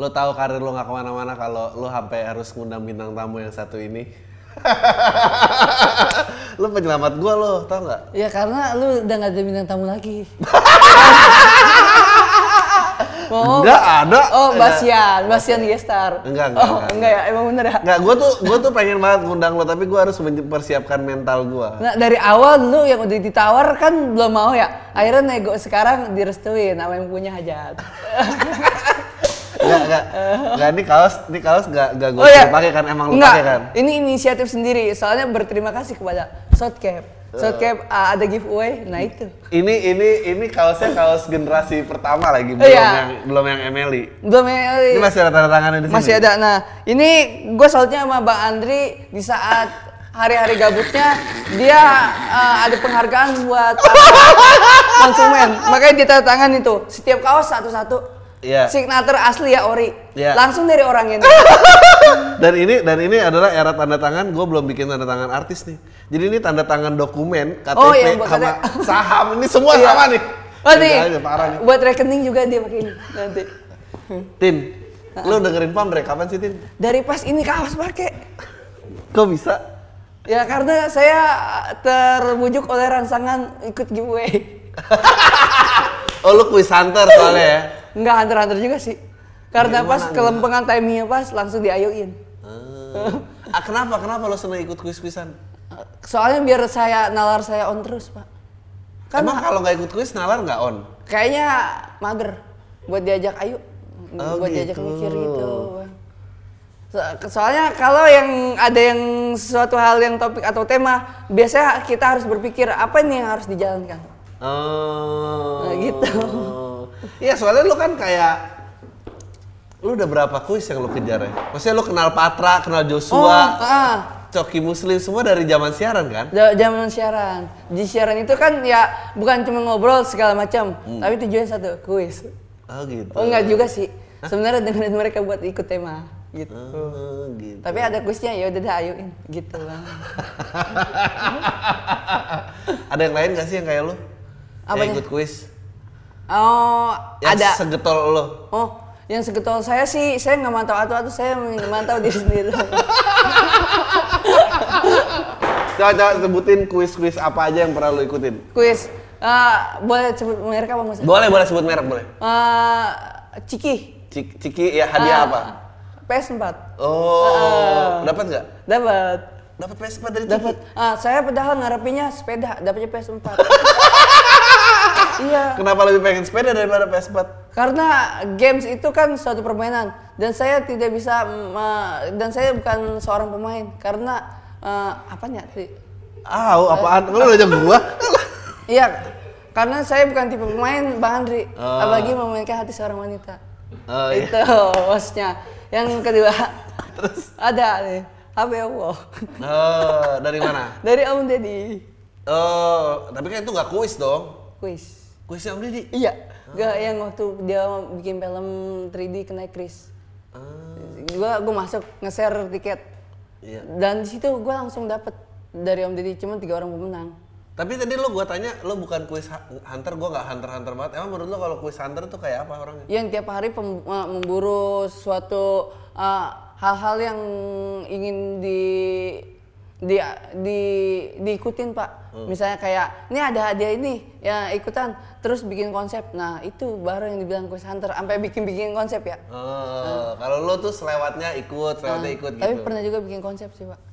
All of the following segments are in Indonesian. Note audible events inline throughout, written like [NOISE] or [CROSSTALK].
Lo tahu karir lo nggak ke mana-mana kalau lo sampai harus ngundang bintang tamu yang satu ini. [LAUGHS] lo penyelamat gua lo, tau nggak? Ya karena lu udah nggak ada bintang tamu lagi. [LAUGHS] oh, Enggak ada. Oh, Basian, Basian Gestar. Enggak, enggak, Oh, enggak. enggak ya, emang bener ya. Nggak, gua tuh gua tuh pengen banget ngundang lo, tapi gua harus mempersiapkan mental gua. Nah, dari awal dulu yang udah ditawar kan belum mau ya. Akhirnya nego sekarang direstuin sama yang punya hajat. [LAUGHS] Enggak, enggak. [LAUGHS] Enggak, ini kaos, ini kaos enggak enggak gua oh ya. pakai kan emang Enggak, pakai kan. Ini inisiatif sendiri. Soalnya berterima kasih kepada Shotcap. Shotcap ah, ada giveaway. Nah, itu. Ini ini ini kaosnya kaos generasi pertama lagi, belum Iya. yang belum yang Emily. Belum ya, Ini masih ada tanda tangannya di sini. Masih ada. Nah, ini gue salutnya sama Bang Andri di saat hari-hari gabutnya dia uh, ada penghargaan buat [LAUGHS] konsumen. Makanya dia tanda tangan itu. Setiap kaos satu-satu. Iya. Signature asli ya ori. Iya. Langsung dari orang ini. [LAUGHS] Dan ini dan ini adalah era tanda tangan. Gue belum bikin tanda tangan artis nih. Jadi ini tanda tangan dokumen, KTP, Oh, buat sama KTP. [LAUGHS] saham. Ini semua Iya. sama nih. Oh nih, Gila aja, parah nih. buat rekening juga dia pakai ini nanti. Tin, lu dengerin Pamre kapan sih Tin? Dari pas ini kaos pakai. Kok bisa? Ya karena saya terbujuk oleh rangsangan ikut giveaway. [LAUGHS] Oh lu kuis hunter soalnya ya? Enggak hunter-hunter juga sih. Karena Gimana, pas kelempengan timingnya pas langsung diayuin. Ah. ah, kenapa? Kenapa lo seneng ikut kuis-kuisan? Soalnya biar saya nalar saya on terus, Pak. Kan Emang kalau nggak ikut kuis nalar nggak on? kayaknya mager buat diajak ayo. Oh, buat diajak gitu. mikir gitu. So- soalnya kalau yang ada yang sesuatu hal yang topik atau tema, biasanya kita harus berpikir apa nih yang harus dijalankan. Oh. Nah, gitu. [LAUGHS] Iya soalnya lu kan kayak lu udah berapa kuis yang lu kejar ya? Maksudnya lu kenal Patra, kenal Joshua, ah. Coki Muslim semua dari zaman siaran kan? Ja- Zaman siaran. Di siaran itu kan ya bukan cuma ngobrol segala macam, Hmm. tapi tujuannya satu, kuis. Oh gitu. Oh enggak juga sih. Sebenarnya dengerin mereka buat ikut tema gitu. Oh, gitu. Tapi ada kuisnya ya udah dah ayuin gitu bang. [LAUGHS] [LAUGHS] Ada yang lain gak sih yang kayak lu? Yang Apanya? ikut kuis? Oh Yang ada. segetol lu? Oh yang segetol saya sih saya nggak mantau atau atau saya mantau diri sendiri. [LAUGHS] Coba, coba sebutin kuis-kuis apa aja yang pernah lu ikutin. Kuis. Eh, boleh sebut merek apa mas? Boleh, boleh sebut merek boleh. Eh, Ciki. Cik- Ciki ya hadiah Ah, apa? PS4. Oh, dapat nggak? Dapat. Dapat PS4 dari Ciki? Dapat. Ah, saya padahal ngarepinnya sepeda, dapatnya PS4. [LAUGHS] iya. Kenapa lebih pengen sepeda daripada PS4? Karena games itu kan suatu permainan dan saya tidak bisa dan saya bukan seorang pemain karena eh, apanya sih? Ah, apaan? Lu udah jam gua? [LAUGHS] Iya, karena saya bukan tipe pemain Bang Andri, Oh. apalagi memainkan hati seorang wanita. Oh, iya. Itu bosnya. Yang kedua, [LAUGHS] ada nih HP Allah Oh, dari mana? dari Om Deddy. Oh, tapi kan itu nggak kuis dong. Kuis. Kuisnya Om Didi. Iya, gak yang waktu dia bikin film 3D kena Chris. Ah, Gua gua masuk nge-share tiket iya. dan di situ gua langsung dapet dari Om Deddy cuma tiga orang pemenang. Tapi tadi lu gua tanya, lu bukan kuis hunter, gua nggak hunter-hunter banget. Emang menurut lu kalau kuis hunter tuh kayak apa orangnya? Yang tiap hari pem- eh, memburu suatu eh, hal-hal yang ingin di di di diikutin pak. Misalnya kayak ini ada hadiah ini ya ikutan terus bikin konsep. Nah itu baru yang dibilang kuis hunter sampai bikin bikin konsep ya. Oh, kalau lu tuh selewatnya ikut, selewatnya ikut Tapi gitu. pernah juga bikin konsep sih pak. [LAUGHS]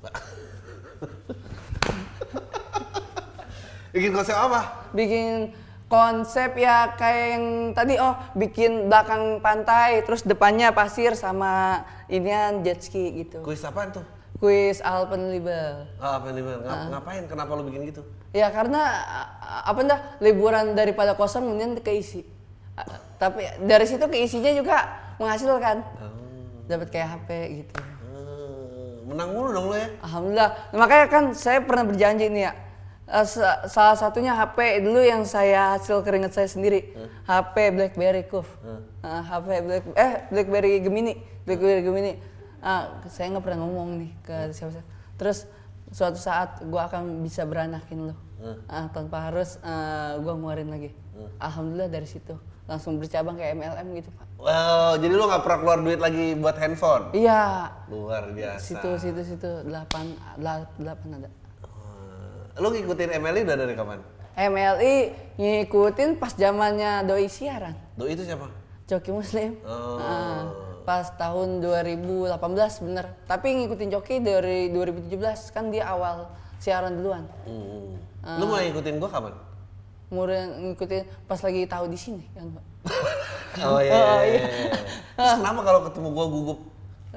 Bikin konsep apa? bikin konsep ya kayak yang tadi oh bikin belakang pantai terus depannya pasir sama inian jet ski gitu Kuis apaan tuh? Kuis Alpenlibel Oh, nih, Bang? Ngap- Ngapain? Kenapa lu bikin gitu? ya karena apa dah liburan daripada kosong kemudian keisi tapi dari situ keisinya juga menghasilkan dapat kayak HP gitu Hmm, menang mulu dong lu ya? Alhamdulillah. Nah, makanya kan saya pernah berjanji nih ya. eh, sa- salah satunya HP dulu yang saya hasil keringat saya sendiri. HP BlackBerry Curve. Eh, HP Black eh BlackBerry Gemini, BlackBerry Gemini. Ah, saya nggak pernah ngomong nih ke siapa-siapa. Terus suatu saat gua akan bisa beranakin lo. Ah, tanpa harus eh, gua ngeluarin lagi. Alhamdulillah dari situ. langsung bercabang ke MLM gitu pak. Wow, jadi lu nggak pernah keluar duit lagi buat handphone? Iya, Luar biasa. situ situ situ delapan dela- delapan ada. Hmm. Lu ngikutin MLI udah dari kapan? MLI ngikutin pas zamannya doi siaran, Doi itu siapa? Joki Muslim. Oh. Ah, pas tahun 2018 bener. Tapi ngikutin Joki dari 2017 kan dia awal siaran duluan. Hmm. Ah. Lu mulai ngikutin gua kapan? Mulai ngikutin pas lagi tahu di sini kan Pak. [LAUGHS] Oh [LAUGHS] iya. iya, iya. Terus kenapa kalau ketemu gua gugup?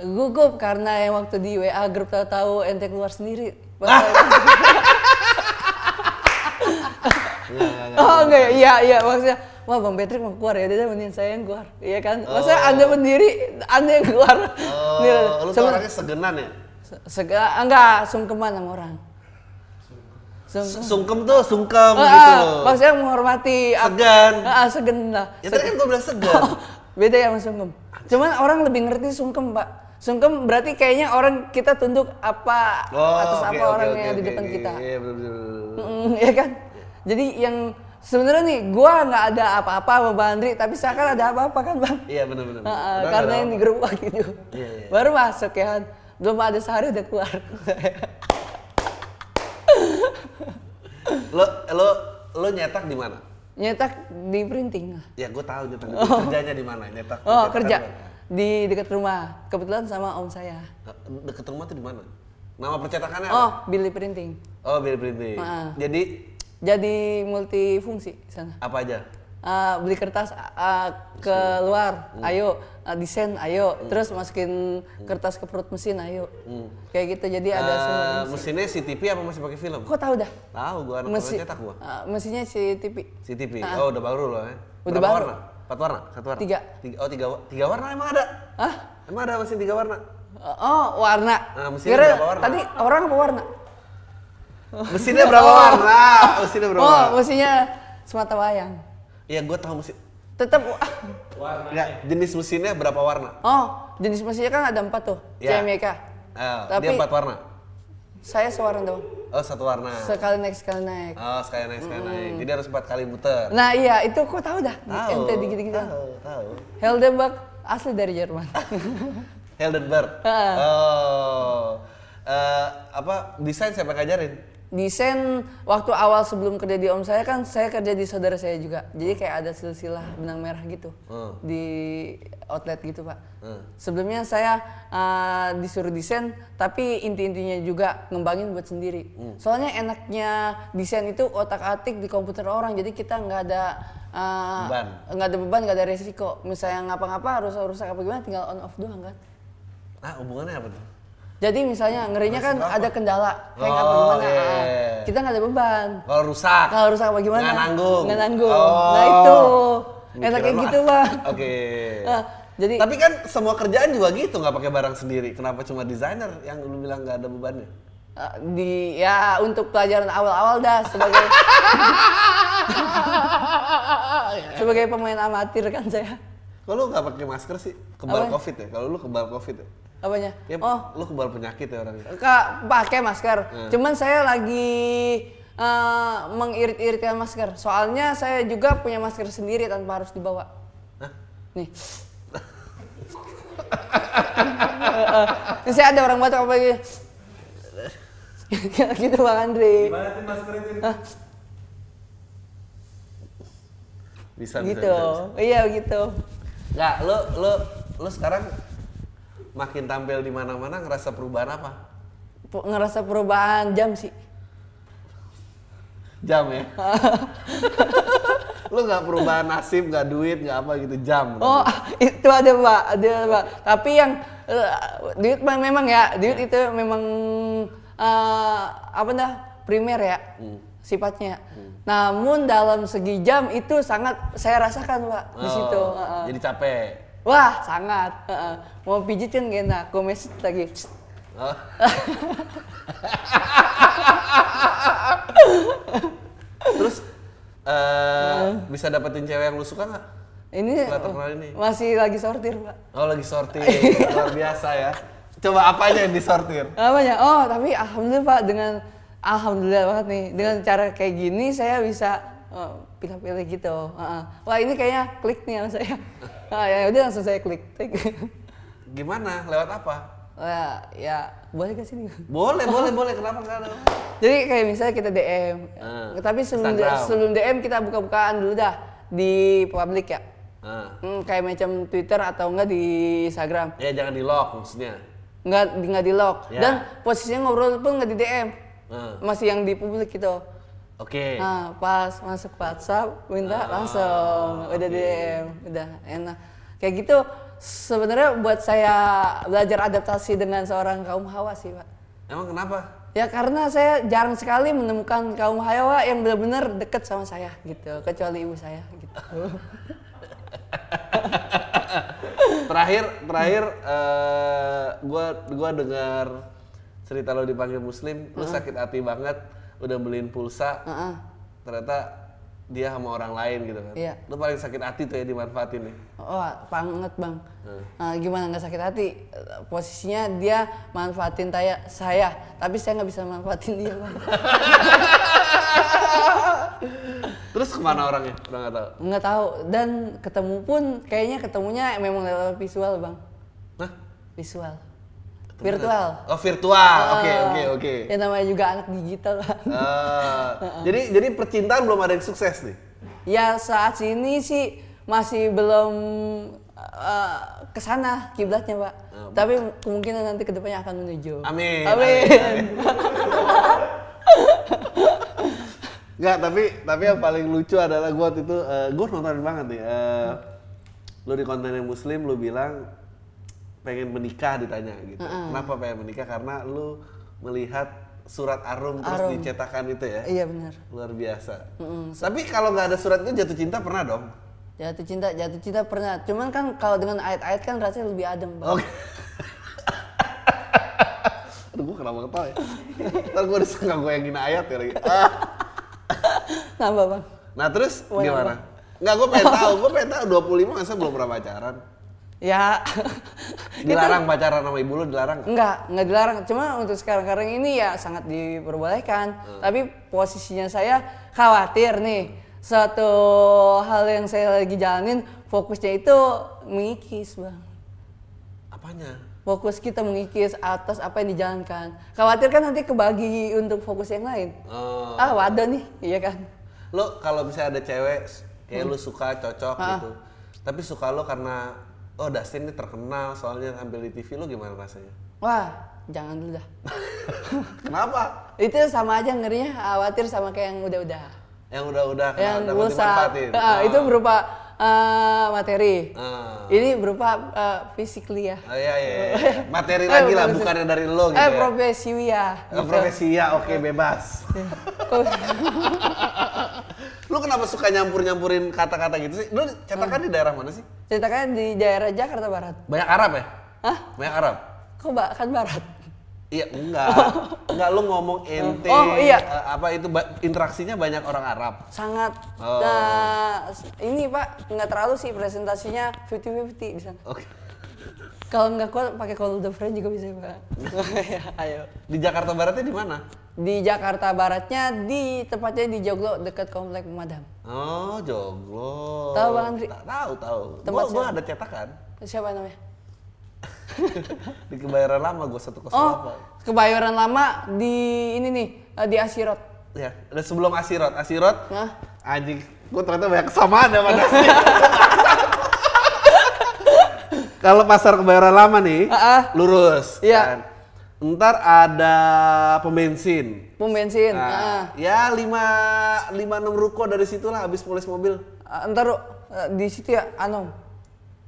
Gugup karena yang waktu di WA grup tahu-tahu ente keluar sendiri. [LAUGHS] Saya- oh enggak, iya iya maksudnya Wah Bang Patrick mau keluar ya, dia mending saya yang keluar. Iya kan? Maksudnya Anda berdiri, Anda yang keluar. Nih, Oh, lu tuh orangnya segenan ya? se- sega- enggak, sungkeman sama orang. Sungkem. Sungkem tuh, sungkem Ah, gitu ah, loh. maksudnya menghormati. Segan. Ah, ah, segen lah. Ya tadi kan gua bilang segan. Oh, [LAUGHS] beda ya sama sungkem. Cuman orang lebih ngerti sungkem, Pak. Sungkem berarti kayaknya orang kita tunduk apa atas oke, apa oke, orang oke, yang di depan oke. kita. Iya, bener, bener, bener. Mm, ya kan? Jadi yang sebenarnya nih gua nggak ada apa-apa sama Bang Andri, tapi seakan ada apa-apa kan, Bang? Iya ah, Udah karena yang ada di grup waktu itu. Iya, iya. Baru masuk ya kan. Belum ada sehari udah keluar. Lo lo lo nyetak di mana? Nyetak di printing. Ya gue tahu nyetak di mana. kerjanya di mana nyetak. Oh, nyetak kerja di mana? di dekat rumah. Kebetulan sama om saya. Deket rumah tuh di mana? Nama percetakannya apa? Oh, Billy Printing. Oh, Bill Printing. Jadi Jadi multifungsi sana. apa aja? Ah, beli kertas ah, keluar, Hmm. ayo Ah, desain, ayo, terus masukin kertas ke perut mesin, ayo, kayak gitu. Jadi ada semua. Hmm. Eh, mesinnya CTV apa masih pakai film? Kok tahu dah? Tahu gua anak Mesi, cetak gua. ah, mesinnya si TV. CTV. Oh, udah baru loh ya. Udah Berapa baru. warna? Empat warna? Satu warna? Tiga. tiga. Oh, tiga, tiga warna emang ada? Hah? Emang ada mesin tiga warna? Oh, warna. Nah, mesinnya Kira berapa warna? Tadi orang apa warna? Mesinnya berapa warna? Mesinnya berapa oh, warna? mesinnya semata wayang. Iya, gua tahu mesin. Tetap. Enggak, jenis mesinnya berapa warna? Oh, jenis mesinnya kan ada empat tuh. Ya. CMYK. Eh, Tapi- dia empat warna. Saya sewarna doang. Oh, satu warna. Sekali naik sekali naik. Oh, sekali naik, sekali naik. Jadi harus empat kali muter. Nah iya itu kok tahu dah. Tahu. Ente dikit-dikit. Tahu, tahu. Heldenberg asli dari Jerman. [LAUGHS] Heldenberg. Oh. Eh, apa desain siapa yang ngajarin? Desain waktu awal sebelum kerja di om saya kan saya kerja di saudara saya juga. Jadi kayak ada silsilah benang merah gitu Hmm. di outlet gitu pak. Hmm. Sebelumnya saya uh, disuruh desain tapi inti-intinya juga ngembangin buat sendiri. Hmm. Soalnya enaknya desain itu otak-atik di komputer orang jadi kita nggak ada uh, Beban. nggak ada beban nggak ada resiko. Misalnya ngapa-ngapa harus rusak apa gimana tinggal on off doang kan. Ah, hubungannya apa tuh? Jadi misalnya ngerinya kan ada kendala, apa Oh, gimana, iya. ah, kita nggak ada beban. Kalau rusak. Kalau rusak apa gimana? Nggak nanggung. Nggak nanggung. Oh. Nah itu, Mikirnya enak kayak mah- gitu bang. [LAUGHS] Oke. Ah, jadi Tapi kan semua kerjaan juga gitu, nggak pakai barang sendiri. Kenapa cuma desainer yang lu bilang nggak ada bebannya? ah, di ya untuk pelajaran awal-awal dah sebagai [LAUGHS] sebagai pemain amatir kan saya. Kalau lu nggak pakai masker sih, kebal Apa? covid ya. Kalau lu kebal covid ya. Apanya? Ya, Oh, lu kebal penyakit ya orangnya. Kak, pakai masker. Hmm. Cuman saya lagi eh, mengirit-iritkan masker. Soalnya saya juga punya masker sendiri tanpa harus dibawa. Hah? Nih. Ini saya ada orang batuk apa gitu. [LAUGHS] gitu Bang Andri. Gimana tuh masker itu? Bisa, bisa, Gitu. bisa, bisa. Iya gitu. Nggak, lu, lu, lu sekarang makin tampil di mana-mana ngerasa perubahan apa? Ngerasa perubahan jam sih. Jam ya? [LAUGHS] lu nggak perubahan nasib, nggak duit, nggak apa gitu, jam. Oh, [LAUGHS] itu ada Pak, ada Pak. Tapi yang eh, duit memang ya, duit itu memang eh, apa dah primer ya sifatnya. Namun dalam segi jam itu sangat saya rasakan Pak di Oh, situ. Heeh. Jadi capek. Wah sangat. Heeh. Mau pijit kan gak enak, komes lagi. Oh. [LAUGHS] Terus eh bisa dapetin cewek yang lu suka nggak? Ini ini. masih lagi sortir Pak. Oh lagi sortir, [LAUGHS] luar biasa ya. Coba apa aja yang disortir? Apanya? Oh, tapi alhamdulillah Pak dengan alhamdulillah banget nih dengan cara kayak gini saya bisa eh, pilih-pilih gitu. Heeh. Wah ini kayaknya klik nih sama saya. Nah, [LAUGHS] ya udah langsung saya klik. Gimana? Lewat apa? Wah, ya boleh ke sini. Boleh, boleh, boleh. Kenapa enggak? Jadi kayak misalnya kita DM, Ah, tapi sebelum Instagram. sebelum DM kita buka-bukaan dulu dah di publik ya. Ah. Hmm, kayak macam Twitter atau enggak di Instagram. Ya jangan di lock maksudnya. Enggak di nggak di lock. Ya. Dan posisinya ngobrol pun nggak di DM. Ah. Masih yang di publik gitu. Oke. Nah, pas masuk WhatsApp minta langsung udah oke. DM, udah enak. Kayak gitu sebenarnya buat saya belajar adaptasi dengan seorang kaum hawa sih, Pak. Emang kenapa? Ya karena saya jarang sekali menemukan kaum hawa yang benar-benar deket sama saya gitu, kecuali ibu saya gitu. [LAUGHS] terakhir terakhir eh, gua gua dengar cerita lo dipanggil muslim lu sakit hati banget udah beliin pulsa Heeh. ternyata dia sama orang lain gitu kan Iya. lu paling sakit hati tuh ya dimanfaatin nih Wah, banget bang. Nah, gimana nggak sakit hati? Posisinya dia manfaatin saya, saya, tapi saya nggak bisa manfaatin dia bang. [LAUGHS] terus ke mana orangnya udah nggak tahu Nggak tahu. Dan ketemu pun kayaknya ketemunya memang lewat visual bang, nah visual, virtual. oh virtual oke Ah, oke oke Ya namanya juga anak digital. Eh, [LAUGHS] jadi jadi percintaan belum ada yang sukses nih Ya saat ini sih masih belum eh, ke sana kiblatnya pak. Tapi kemungkinan nanti ke depannya akan menuju. Amin, Amin. Enggak, [LAUGHS] tapi tapi yang paling lucu adalah gua waktu itu eh, gua nonton banget nih. eh, lu di konten yang muslim lu bilang pengen menikah ditanya gitu. Kenapa pengen menikah? Karena lu melihat surat arum terus Arum. dicetakan itu ya. Iya benar. Luar biasa. Tapi kalau nggak ada surat itu jatuh cinta pernah dong? Jatuh cinta, jatuh cinta pernah. Cuman kan kalau dengan ayat-ayat kan rasanya lebih adem, Bang. Oke. [LAUGHS] Aduh, gua kenapa ketawa ya? Ntar gua disangka gue yang gina ayat ya lagi. Ah. Nambah, Bang. Nah terus yang gimana? Nggak, gue [LAUGHS] pengen tahu. Gue pengen tahu 25 masa belum pernah pacaran. Ya. [LAUGHS] Dilarang pacaran sama ibu lu dilarang nggak? Enggak, enggak dilarang. Cuma untuk sekarang-sekarang ini ya sangat diperbolehkan. Tapi posisinya saya khawatir nih. Satu hal yang saya lagi jalanin, fokusnya itu mengikis, Bang. Apanya? Fokus kita mengikis atas apa yang dijalankan. Khawatir kan nanti kebagi untuk fokus yang lain. Oh. Ah, waduh nih, iya kan? Lo kalau misalnya ada cewek kayak Hmm. lu suka cocok Ah. gitu. Tapi suka lo karena oh Dustin ini terkenal soalnya tampil di TV lo gimana rasanya? Wah, jangan dulu dah. [LAUGHS] Kenapa? itu sama aja ngerinya khawatir sama kayak yang udah-udah. Yang udah-udah yang dapat pulsa. dimanfaatin. Ah, Itu berupa eh, materi. Ah. Ini berupa eh, physically ya. Oh, iya, iya, iya. [LAUGHS] Materi Eh, lagi lah, bukannya dari lo gitu eh, ya. profesi ya. Eh, profesi ya, oke bebas. [LAUGHS] Lu kenapa suka nyampur-nyampurin kata-kata gitu sih? Lu cetakan di daerah mana sih? Ceritakan di daerah Jakarta Barat. Banyak Arab ya? Hah? Banyak Arab? Kok kan Barat? Iya, enggak. Enggak lu ngomong ente. Oh, iya. eh, apa itu ba- interaksinya banyak orang Arab. Sangat. Oh. Nah, ini Pak, nggak terlalu sih presentasinya 50-50 di sana. Oke. Kalau nggak kuat pakai call the friend juga bisa Pak. [LAUGHS] Ayo. Di Jakarta Baratnya di mana? Di Jakarta Baratnya di tepatnya di Joglo dekat komplek Pemadam. Oh, Joglo. Tahu, Bang Andri? Ta- Tahu, tahu. Tempat Gua, gua ada cetakan Siapa namanya? [LAUGHS] di Kebayoran Lama gua 108. Oh, kebayoran lama di ini nih eh, di Asirot. Ya, sebelum Asirot. Asirot. Nah, Anjing, gua ternyata banyak kesamaan sama Dustin. [LAUGHS] Kalau pasar Kebayoran Lama nih, Ah, ah. lurus. Iya. kan. Ntar ada pom bensin. pom bensin. Nah, Nah, ya lima lima enam ruko dari situ lah habis polis mobil. ah, ntar eh, di situ ya Anom.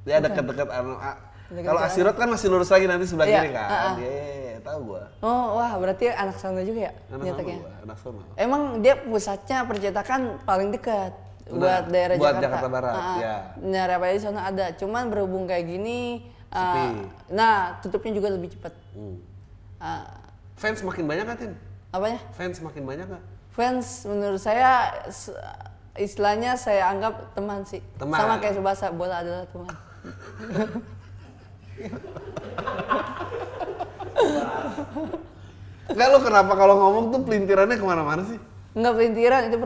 Ya dekat-dekat anu. ah, Kalau Asirot kan masih lurus lagi nanti sebelah Iya, kiri kan. ah, ah. Iya, tahu gua. Oh, wah berarti anak sana juga ya Anak gua, anak sono. Emang dia pusatnya percetakan paling dekat buat daerah buat Jakarta. Jakarta Barat, Ah, ya. Nah, Rapaya di sana ada. Cuman berhubung kayak gini, Sepi. nah tutupnya juga lebih cepat. Hmm. Ah, Fans makin banyak kan, Tin? apanya? Fans makin banyak nggak? Fans menurut saya istilahnya saya anggap teman sih. Teman. Sama kayak bahasa bola adalah teman. [LAUGHS] Enggak lu kenapa kalau ngomong tuh pelintirannya ke mana-mana sih? Enggak pelintiran itu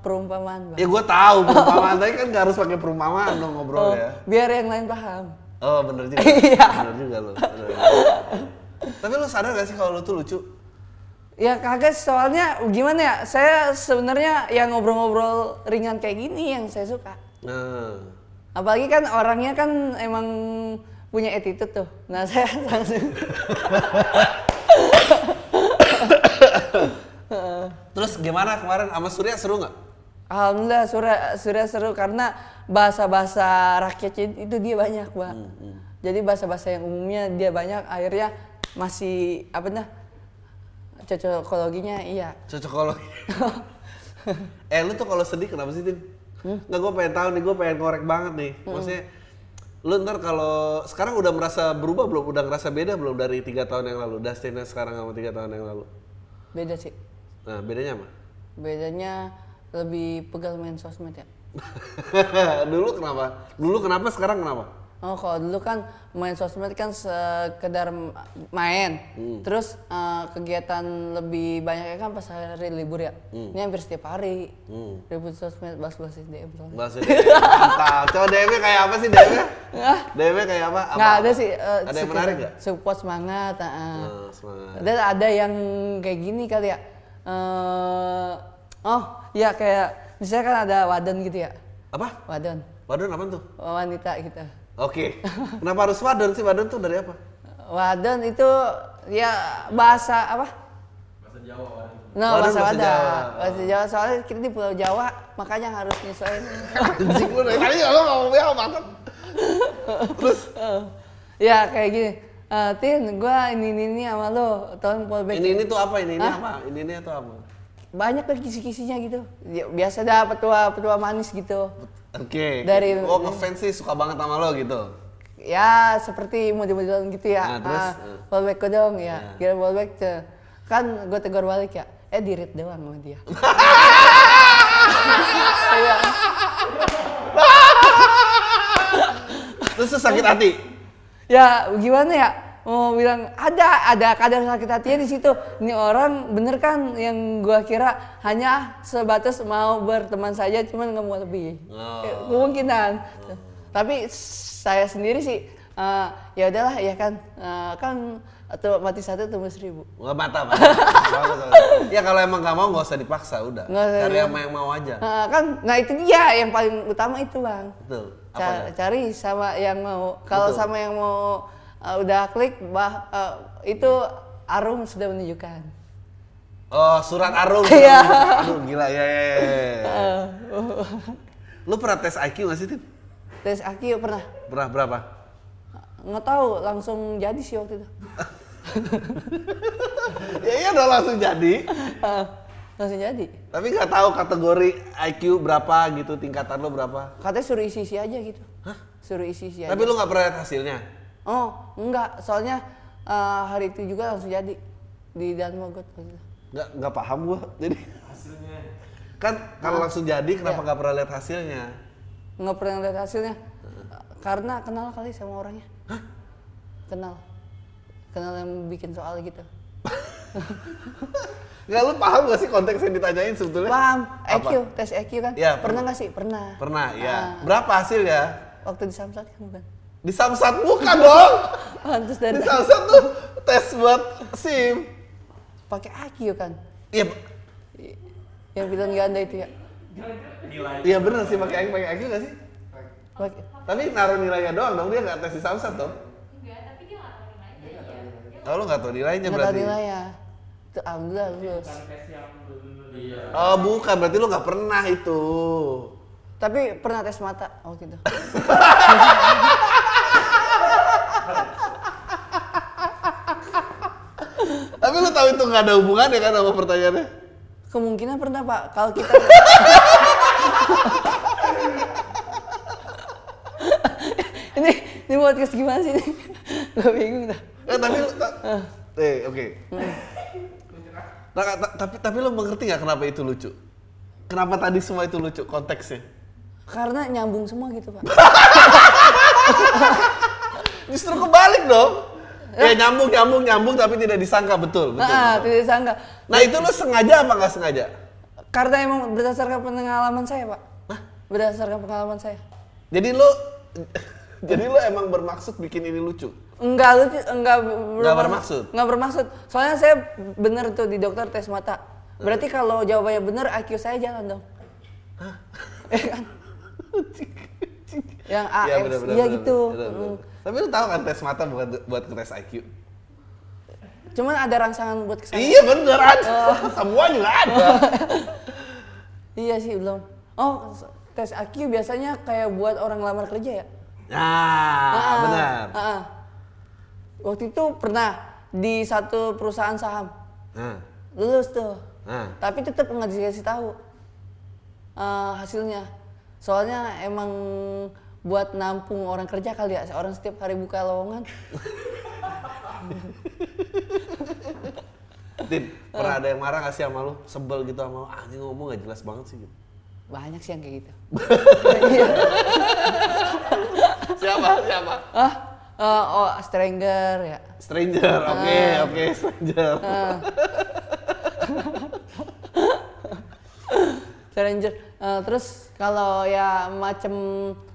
perumpamaan, Bang. Ya gue tahu perumpamaan, tapi kan gak harus pakai perumpamaan dong ngobrol Oh, ya. biar yang lain paham. Oh bener juga. [LAUGHS] Iya. Bener juga lo. Tapi lo sadar gak sih kalau lo tuh lucu? Ya kagak soalnya gimana ya? Saya sebenarnya yang ngobrol-ngobrol ringan kayak gini yang saya suka. Nah. Apalagi kan orangnya kan emang punya attitude tuh. Nah [LAUGHS] saya langsung [LAUGHS] Terus gimana kemarin sama Surya seru nggak? Alhamdulillah Surya, Surya seru karena bahasa-bahasa rakyatnya itu dia banyak bang. Jadi bahasa-bahasa yang umumnya dia banyak akhirnya masih apa nah cocokologinya iya. Cocokologi. [LAUGHS] eh lu tuh kalau sedih kenapa sih Tin? Nggak gue pengen tahu nih, gue pengen korek banget nih. Maksudnya lu ntar kalau sekarang udah merasa berubah belum? Udah ngerasa beda belum dari tiga tahun yang lalu? Dustinnya sekarang sama tiga tahun yang lalu? Beda sih. Nah bedanya apa? Bedanya lebih pegal main sosmed ya. [LAUGHS] Dulu kenapa? Dulu kenapa? Sekarang kenapa? Oh, kalau dulu kan main sosmed kan sekedar main. Terus eh, kegiatan lebih banyaknya kan pas hari libur ya. Ini hampir setiap hari. Hmm. Ribut sosmed, bahas-bahas DM. Bahasa DM. Mantap. Coba DM-nya kayak apa sih DM-nya? DM-nya kayak apa? apa? Nggak ada sih. eh, Ada yang menarik nggak? Support semangat. ah. Nah, semangat. Dan ada yang kayak gini kali ya. Eh, oh, ya kayak misalnya kan ada wadan gitu ya. Apa? Wadan. Wadon apa tuh? Wanita gitu. Oke. Kenapa harus wadon sih? Wadon tuh dari apa? Wadan itu ya bahasa apa? Bahasa Jawa. Nah, Wadan bahasa bahasa. Jawa. Bahasa Jawa soalnya kita di Pulau Jawa, makanya harus nyesuaiin. Anjing lu dari tadi lo ngomong apa. Terus ya kayak gini. Eh, Tin, gua ini ini, ini sama lo, tolong fallback. ini ini tuh apa? Ini ini Hah? apa? Ini ini tuh apa? Banyak lah kisi-kisinya gitu. Ya, biasa dah petua petua manis gitu. Oke. Dari- oh ngefans sih suka banget sama lo gitu. Ya seperti model-model gitu ya. Nah, terus? Ah, fallback ko dong ya. Kira fallback tuh. Kan gue tegur balik ya. Eh dirit doang sama dia. Iya. [LAUGHS] Terus sakit hati. ya gimana ya mau bilang ada ada kadar sakit hatinya di situ ini orang bener kan yang gua kira hanya sebatas mau berteman saja cuman nggak mau lebih Oh. Ya, kemungkinan tapi saya sendiri sih eh, ya udahlah ya kan Eh, kan atau mati satu tunggu seribu Nggak mata, bagus. ya kalau emang nggak mau nggak usah dipaksa, udah. Nggak usah Cari dipaksa. sama yang mau aja. Eh, kan nah itu dia yang paling utama itu bang Betul. Apa Ca- ya? cari sama yang mau kalau sama yang mau uh, udah klik bah uh, itu Arum sudah menunjukkan Oh, surat Arum. [LAUGHS] Iya. Aduh, gila ya. ya, ya, ya. Lu pernah tes IQ nggak sih, Tin? tes Aki pernah Pernah berapa? nggak tahu langsung jadi sih waktu itu [LAUGHS] ya iya udah langsung jadi. Ah, langsung jadi Tapi nggak tahu kategori IQ berapa gitu, tingkatan lo berapa. katanya suruh isi isi aja gitu suruh isi isi aja Tapi lu nggak pernah lihat hasilnya. Oh enggak soalnya uh, hari itu juga langsung jadi di Dan Mogot waktu itu. Nggak nggak paham gua. Jadi hasilnya. Kan kalau langsung jadi kenapa Iya. nggak pernah lihat hasilnya? nggak pernah lihat hasilnya karena kenal kali sama orangnya kenal kenal yang bikin soal gitu [LAUGHS] Nggak lu paham gak sih konteks yang ditanyain sebetulnya? paham Apa? EQ tes EQ kan Iya, pernah nggak sih pernah Pernah, ya. Ah. Berapa hasilnya? waktu di Samsat kan bukan Di Samsat bukan dong. pantas dari Di Samsat tuh tes buat SIM. pakai EQ kan Iya, yang bilang ganda itu ya iya bener sih pakai IQ, pakai IQ gak sih? pakai Tapi naruh nilainya doang dong, dia nggak tes di Samsat dong. Oh, lu nggak tahu nilainya nggak tahu berarti? nilai ya itu alhamdulillah lulus Oh bukan, berarti lu nggak pernah itu. tapi pernah tes mata waktu itu [LAUGHS] Tapi lu tahu itu nggak ada hubungannya kan sama pertanyaannya? kemungkinan pernah pak kalau kita [LAUGHS] ini ini podcast gimana sih gue bingung dah Eh tapi lu, ta- eh oke. Nah, ta- tapi tapi lu mengerti nggak kenapa itu lucu? Kenapa tadi semua itu lucu konteksnya? karena nyambung semua gitu pak [LAUGHS] Justru kebalik dong. Ya nyambung nyambung nyambung tapi tidak disangka betul betul. nah betul. tidak disangka Nah itu lu sengaja apa nggak sengaja? karena emang berdasarkan pengalaman saya pak. Berdasarkan pengalaman saya. Jadi lu [LAUGHS] jadi lu emang bermaksud bikin ini lucu? Enggak lucu, enggak ber- Nggak bermaksud? Enggak bermaksud. Soalnya saya bener tuh di dokter tes mata. Berarti kalau jawabannya bener IQ saya jalan dong. Iya [LAUGHS] kan? [LAUGHS] Yang bener, bener, iya bener, gitu. bener, bener. Tapi lu tahu kan tes mata bukan buat tes IQ? Cuman ada rangsangan buat ke sana. Iya bener ada. Oh. [LAUGHS] Semua juga ada. [LAUGHS] Iya sih belum. Oh, tes IQ biasanya kayak buat orang lamar kerja ya? Nah, Ah, benar. ah, ah. Waktu itu pernah di satu perusahaan saham Nah, lulus tuh, nah. tapi tetap nggak dikasih tahu eh, hasilnya. Soalnya emang buat nampung orang kerja kali ya, orang setiap hari buka lowongan. Tin, pernah ada yang marah gak sih sama lu? Sebel gitu sama lu? Ah, Anjing ngomong gak jelas banget sih gitu. Banyak sih yang kayak gitu. [LAUGHS] Siapa? Siapa? Ah, eh, oh stranger ya. Stranger, oke, oke, stranger. [LAUGHS] Stranger. Eh, terus kalau ya macem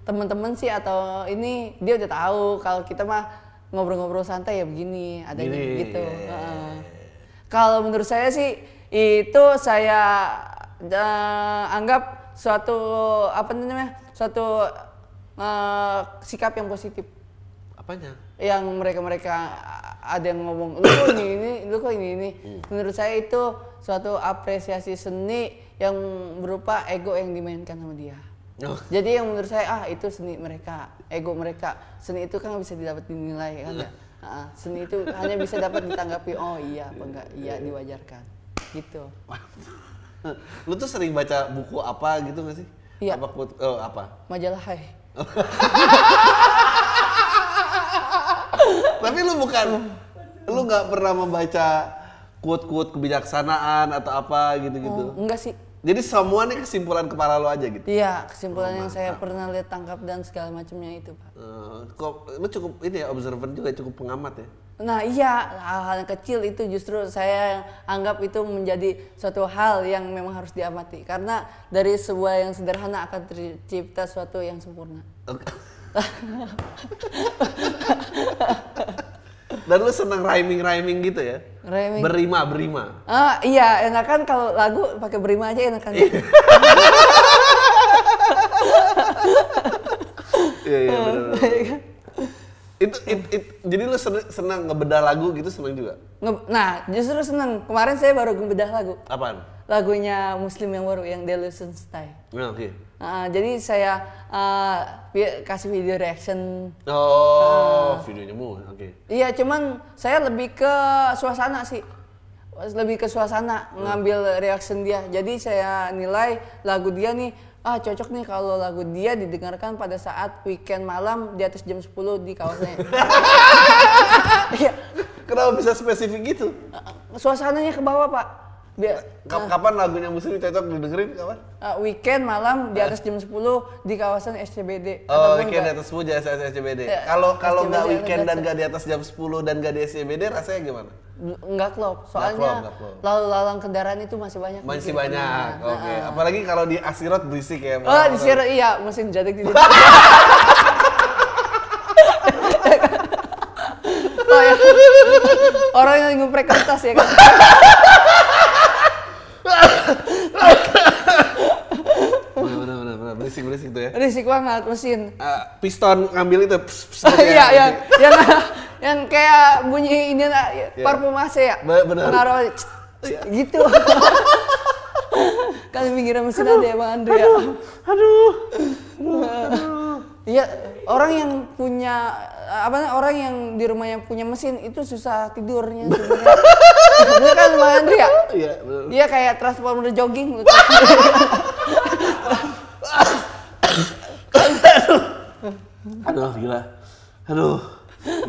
temen-temen sih atau ini dia udah tahu kalau kita mah ngobrol-ngobrol santai ya begini, adanya Gini, gitu. Heeh. Kalau menurut saya sih itu saya eh, anggap suatu apa namanya suatu eh, sikap yang positif Apanya? yang mereka-mereka ada yang ngomong lu kok ini ini lu kok ini ini menurut saya itu suatu apresiasi seni yang berupa ego yang dimainkan sama dia Oh. jadi yang menurut saya ah itu seni mereka ego mereka seni itu kan bisa didapat dinilai kan ya seni itu hanya bisa dapat ditanggapi oh iya apa enggak iya diwajarkan gitu [LAUGHS] Lu tuh sering baca buku apa gitu gak sih? Iya. Apa quote- oh, apa? majalah hai [LAUGHS] Tapi lu bukan lu nggak pernah membaca quote-quote kebijaksanaan atau apa gitu-gitu. oh, enggak sih Jadi semua nih kesimpulan kepala lu aja gitu. iya kesimpulan yang saya pernah lihat tangkap dan segala macamnya itu pak Eh, kok lu cukup ini ya observant juga cukup pengamat ya. Nah iya hal-hal kecil itu justru saya anggap itu menjadi suatu hal yang memang harus diamati karena dari sebuah yang sederhana akan tercipta suatu yang sempurna. Oke. [LAUGHS] Dan lu seneng rhyming-rhyming gitu ya? Rhyming. Berima, berima. Ah iya enakan kalau lagu pakai berima aja enakan. Iya, iya benar itu, it- it- jadi lu seneng, seneng ngebedah lagu gitu seneng juga? Nge- nah justru seneng kemarin saya baru ngebedah lagu Apaan? lagunya Muslim yang baru yang Delusion Style. Nah, oke. Jadi saya vi- kasih video reaction Oh, videonya mu, oke. Iya, cuman saya lebih ke suasana sih. Lebih ke suasana ngambil reaction dia. Jadi saya nilai lagu dia nih ah cocok nih kalau lagu dia didengarkan pada saat weekend malam di atas jam 10 di kawasannya. [LAUGHS] Iya. Kenapa bisa spesifik gitu? Suasananya ke bawah, Pak. Biar Kap- Kapan lagunya muslim cocok didengerin kapan? ah, weekend malam di atas jam 10 di kawasan SCBD Oh, weekend di atas 10 jasa SCBD. Ya, Kalau kalau nggak weekend dan nggak di atas jam 10 dan nggak di SCBD rasanya gimana? nggak klop. Soalnya lalu lalang kendaraan itu masih banyak. Masih di banyak. kanan. Oke. Ah, ah. Apalagi kalau di Asirot berisik ya. Oh, di Sierra iya, mesin jadek di [LAUGHS] oh ya. Orang yang nguprek kertas ya kan. [LAUGHS] Bener, bener, bener. Berisik, berisik tuh ya. Risik banget mesin. Ah, piston ngambil itu. pss, pss, gitu ya. Iya, yang yang yang kayak bunyi ini lah, parfum AC ya. Be- bener. Cet, cet, gitu. kan pinggiran mesin ada ya Bang Andre ya. Aduh. Iya, orang yang punya apa namanya, orang yang di rumahnya punya mesin itu susah tidurnya sebenarnya. [LAUGHS] Bener kan Bang Andre ya? Iya, bener. Dia kayak transformer jogging. [LAUGHS] Aduh, gila. Aduh.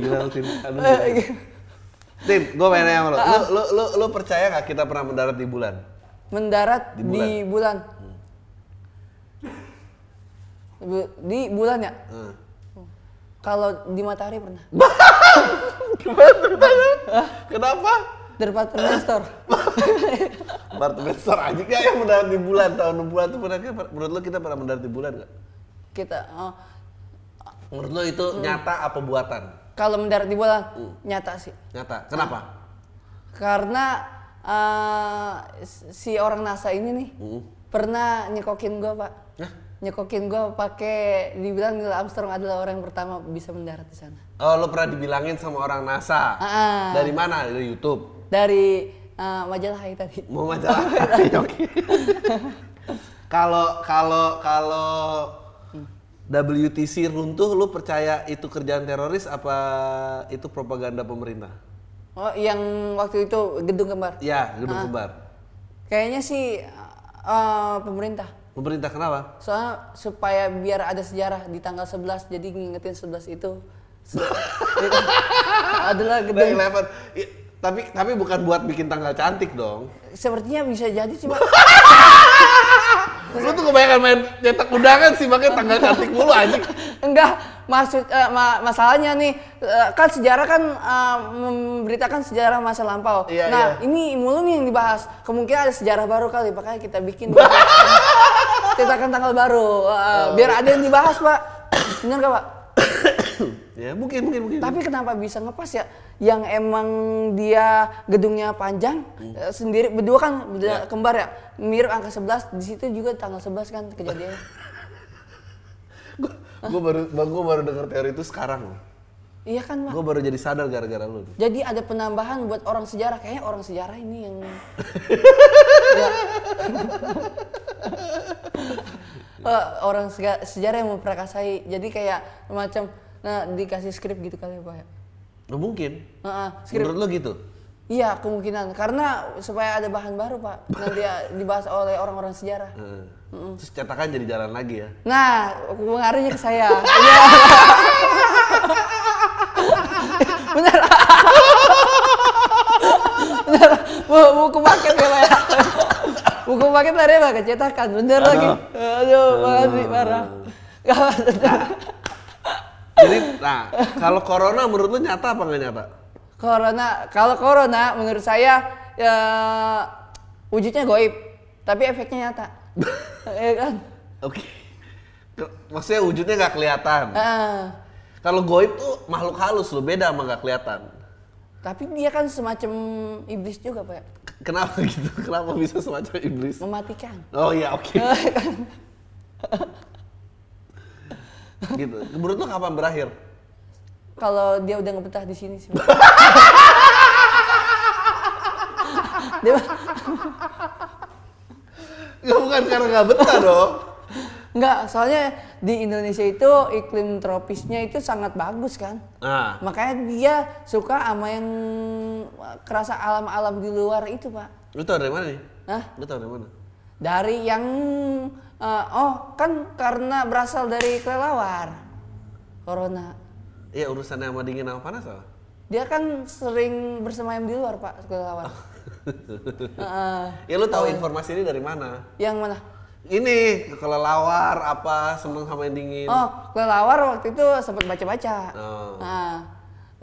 Gila lu, Tin. Aduh. gila. Tin, gue pengen nanya sama lu. Lu, lu, lu, lu percaya nggak kita pernah mendarat di bulan? Mendarat Di di bulan. Bu- Di bulan ya? Hmm. Kalau di matahari pernah. [LAUGHS] Gimana ceritanya? Kenapa? Departemen store. [LAUGHS] Apartemen store aja gak yang mendarat di bulan tahun 60 tuh pernah menurut lo kita pernah mendarat di bulan gak? Kita oh, Menurut lo itu nyata apa buatan? kalau mendarat di bulan nyata sih. Nyata. Kenapa? Karena eh, si orang NASA ini nih pernah nyekokin gua, Pak. Nyekokin gua pakai dibilang Neil Armstrong adalah orang yang pertama bisa mendarat di sana. Oh, lo pernah dibilangin sama orang NASA. Ah. Dari mana? Dari YouTube. Dari eh, majalah Hai tadi. [LAUGHS] Mau majalah. Oke. Kalau kalau kalau WTC runtuh, lu percaya itu kerjaan teroris apa itu propaganda pemerintah? Oh, yang waktu itu gedung kembar. Ya, gedung kembar. Kayaknya sih eh, pemerintah. Pemerintah kenapa? Soalnya supaya biar ada sejarah di tanggal 11 jadi ngingetin 11 itu [LAUGHS] adalah gedung 11. I- tapi tapi bukan buat bikin tanggal cantik dong. sepertinya bisa jadi Pak. [LAUGHS] Lu tuh kebanyakan main cetak undangan sih makanya tanggal cantik mulu anjing. Enggak, maksud eh, ma- masalahnya nih eh, kan sejarah kan eh, memberitakan sejarah masa lampau. Iya, nah, iya. ini mulu nih yang dibahas. Kemungkinan ada sejarah baru kali, makanya kita bikin [LAUGHS] cetakan tanggal baru. Eh, Oh. biar ada yang dibahas, Pak. [COUGHS] Bener gak, Pak? [COUGHS] ya mungkin mungkin mungkin. Tapi kenapa bisa ngepas ya? Yang emang dia gedungnya panjang eh, sendiri berdua kan beda kembar ya. Mirip angka 11 di situ juga tanggal 11 kan kejadiannya. [LAUGHS] gue baru gue baru denger teori itu sekarang loh. iya kan, Pak? Gue baru jadi sadar gara-gara lu. Jadi ada penambahan buat orang sejarah. Kayaknya orang sejarah ini yang [LAUGHS] Ya. Eh, [LAUGHS] orang sejarah yang memperakasai. Jadi kayak macam nah dikasih skrip gitu kali ya, Pak ya. Oh, mungkin. Heeh, skrip. Menurut lu gitu? Iya, kemungkinan. Karena supaya ada bahan baru, Pak. Nanti dibahas oleh orang-orang sejarah. Heeh. Terus cetakan jadi jalan lagi ya. Nah, pengaruhnya ke saya. [LAUGHS] Iya. Bener. Bener. Bu- Buku paket ya, Pak ya. Buku paket tadi Pak kecetakan. Bener lagi. Aduh, Andri, parah. Gawat. Jadi, nah, kalau corona menurut lu nyata apa nggak nyata? Corona, kalau corona menurut saya ya wujudnya goib, tapi efeknya nyata. [LAUGHS] Iya kan? Oke. Ke- Maksudnya wujudnya nggak kelihatan. Ah. Kalau goib tuh makhluk halus lo beda sama nggak kelihatan. Tapi dia kan semacam iblis juga, Pak. Kenapa [LAUGHS] gitu? Kenapa bisa semacam iblis? Mematikan. Oh iya oke. [LAUGHS] gitu. Menurut lu kapan berakhir? Kalau dia udah ngebetah di sini sih. Dia Ya bukan karena nggak betah dong. Enggak, soalnya di Indonesia itu iklim tropisnya itu sangat bagus kan. Nah, Makanya dia suka sama yang kerasa alam-alam di luar itu, Pak. lu tau dari mana nih? Hah? Lu tau dari mana? Dari yang eh, oh kan karena berasal dari kelelawar. Corona. Iya urusannya sama dingin sama panas apa? Dia kan sering bersemayam di luar, Pak, kelelawar. [LAUGHS] Heeh. Ya lu tahu informasi ini dari mana? yang mana? Ini kelelawar apa seneng sama yang dingin? Oh, kelelawar waktu itu sempat baca-baca. Oh. Nah,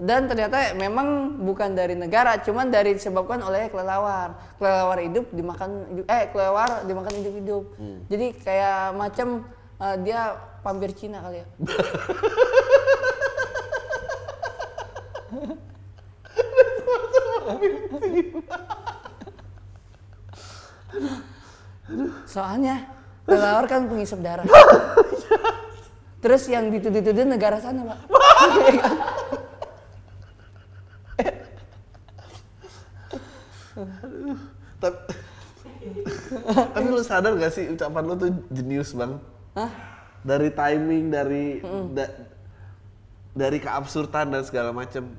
dan ternyata memang bukan dari negara, cuman dari disebabkan oleh kelelawar. Kelelawar hidup dimakan eh kelelawar dimakan hidup-hidup. Hmm. Jadi kayak macam eh, dia pampir Cina kali ya. [LAUGHS] [LAUGHS] Soalnya kelelawar kan pengisap darah. Terus yang dituduh-tuduh negara sana, Pak. Tapi, tapi lu sadar gak sih ucapan lu tuh jenius banget? Hah? Dari timing, dari da- dari keabsurdan dan segala macem.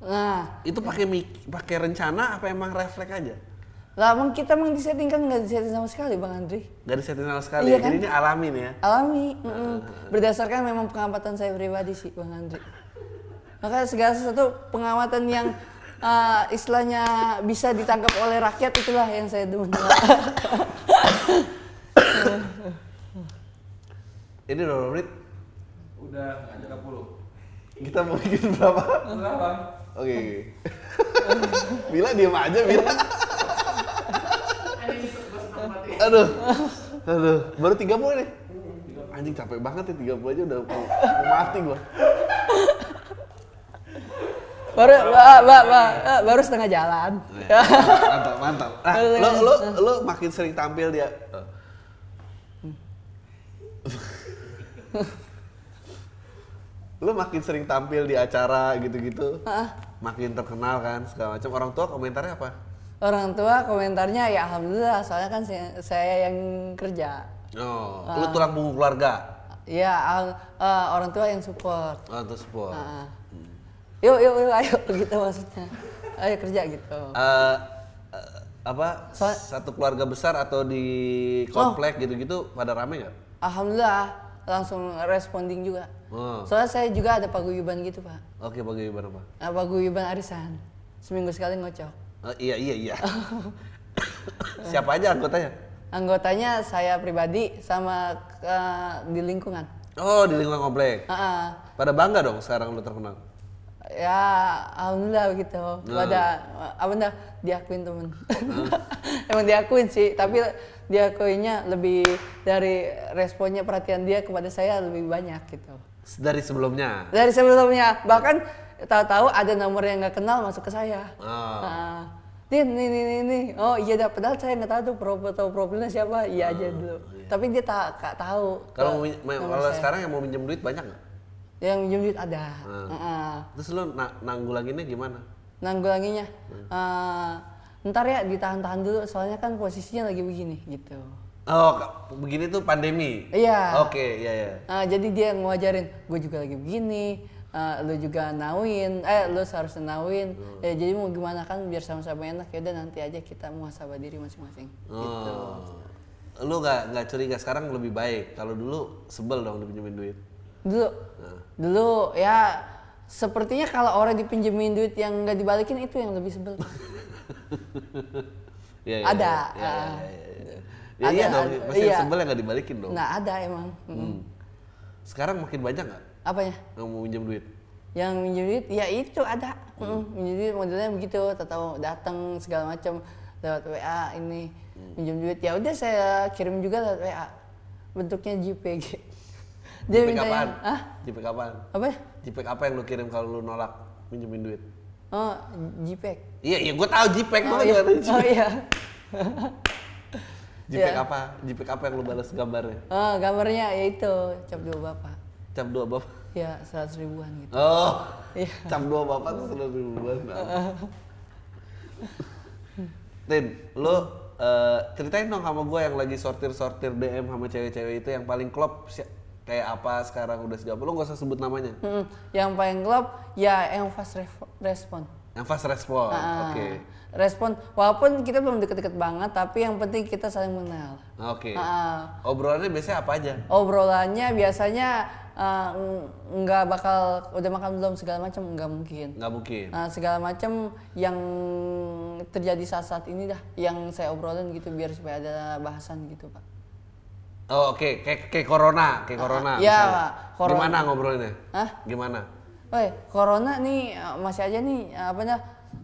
Nah, Itu pakai pakai rencana apa emang refleks aja? lah emang kita emang disetting kan nggak disetting sama sekali Bang Andri. Gak disetting sama sekali. Iya ya? kan? Jadi ini alami nih ya. Alami, mm-mm. berdasarkan memang pengamatan saya pribadi sih Bang Andri. Maka segala sesuatu pengamatan yang uh, istilahnya bisa ditangkap oleh rakyat itulah yang saya demen. [LAUGHS] Ini berapa menit? Udah 30. Kita mau bikin berapa? Bang. Oke. oke. [LAUGHS] Bila diem aja, Bila. Aduh. Aduh, baru 30 nih. Anjing capek banget ya 30 aja udah mau, mau mati gua. Baru ba, ba, ba, baru setengah jalan. mantap, mantap. Nah, lo, lo, lo makin sering tampil dia. [LAUGHS] lo makin sering tampil di acara gitu-gitu, makin terkenal kan segala macam. Orang tua komentarnya apa? Orang tua komentarnya ya alhamdulillah soalnya kan saya, saya yang kerja. Oh, lo tulang punggung keluarga. Ya eh, orang tua yang support. Oh, terus support. Ah. Yuk yuk yuk ayo [LAUGHS] gitu maksudnya. Ayo kerja gitu. Eh, eh, apa Soal- satu keluarga besar atau di komplek gitu-gitu pada rame nggak? Alhamdulillah langsung responding juga. Oh. Soalnya saya juga ada paguyuban gitu pak. Oke, bagaimana pak? Nah, paguyuban arisan. Seminggu sekali ngocok. Oh, iya iya iya. [COUGHS] Siapa aja anggotanya? Anggotanya saya pribadi sama eh, di lingkungan. Oh di lingkungan komplek. Ah, ah. Pada bangga dong sekarang lu terkenal. ya alhamdulillah gitu. Pada apa dah diakuin temen. [LAUGHS] Emang diakuin sih, tapi diakuinnya lebih dari responnya perhatian dia kepada saya lebih banyak gitu. Dari sebelumnya. Dari sebelumnya bahkan tahu-tahu ada nomor yang nggak kenal masuk ke saya. Oh. Nah, Din, nih, nih, nih, nih. Oh iya dah, padahal saya nggak tahu tuh profil tahu profilnya siapa. Iya aja dulu. Tapi dia tak tak tahu. Oh, Kalau kalau sekarang yang mau minjem duit banyak nggak? yang minjem duit ada. Hmm. Heeh. Terus lu na nanggulanginnya gimana? Nanggulanginya, Hmm. eh, ntar ya ditahan-tahan dulu, soalnya kan posisinya lagi begini gitu. Oh begini tuh pandemi. Iya. Oke iya iya. Eh, jadi dia ngewajarin, gue juga lagi begini, eh, lu juga nauin, eh lu seharusnya nauin. Hmm. Ya jadi mau gimana kan biar sama-sama enak ya udah nanti aja kita muhasabah diri masing-masing. Gitu. Oh. Lu nggak nggak curiga sekarang lebih baik. Kalau dulu sebel dong dipinjemin duit. Dulu, dulu ya sepertinya kalau orang dipinjemin duit yang nggak dibalikin itu yang lebih sebel. [LAUGHS] Iya, [LAUGHS] iya, Ada, iya, ah. iya, iya, iya. Ya, Ada, iya dong, ada, pasti iya. sebel yang nggak dibalikin dong. Nah ada emang. Hmm. Sekarang makin banyak nggak Apanya? yang mau minjem duit? Yang minjem duit, ya itu ada. Mm, minjem duit modelnya begitu, tahu datang segala macam lewat WA ini minjem duit. Ya udah saya kirim juga lewat WA. Bentuknya JPG. [LAUGHS] Dia JPEG mintanya- apaan? Hah? JPEG apaan? Apa? JPEG apa yang lu kirim kalau lu nolak minjemin duit? Oh, JPEG. Iya, iya, gue tahu JPEG Oh oh, iya. Oh iya. JPEG Iya. apa? JPEG apa yang lu balas gambarnya? Oh, gambarnya ya itu cap dua bapak. Cap dua bapak. Ya seratus ribuan gitu. Oh, Iya. cap dua bapak tuh sudah ribuan. [LAUGHS] Tin, lu eh, ceritain dong sama gue yang lagi sortir-sortir DM sama cewek-cewek itu yang paling klop kayak apa sekarang udah sejauh lu gak usah sebut namanya Mm-mm. Yang paling klop ya yang fast ref- respon. yang fast respon Ah, oke Respon walaupun kita belum deket-deket banget tapi yang penting kita saling mengenal. oke Ah. obrolannya biasanya apa aja Obrolannya biasanya uh, nggak bakal udah makan belum segala macam nggak mungkin. nggak mungkin Nah, segala macam yang terjadi saat-saat ini dah yang saya obrolin gitu biar supaya ada bahasan gitu pak. oh oke kayak kayak corona kayak corona iya, misalnya. Pak. Corona. gimana ngobrolnya Hah? gimana Woi, corona nih uh, masih aja nih uh, apa dah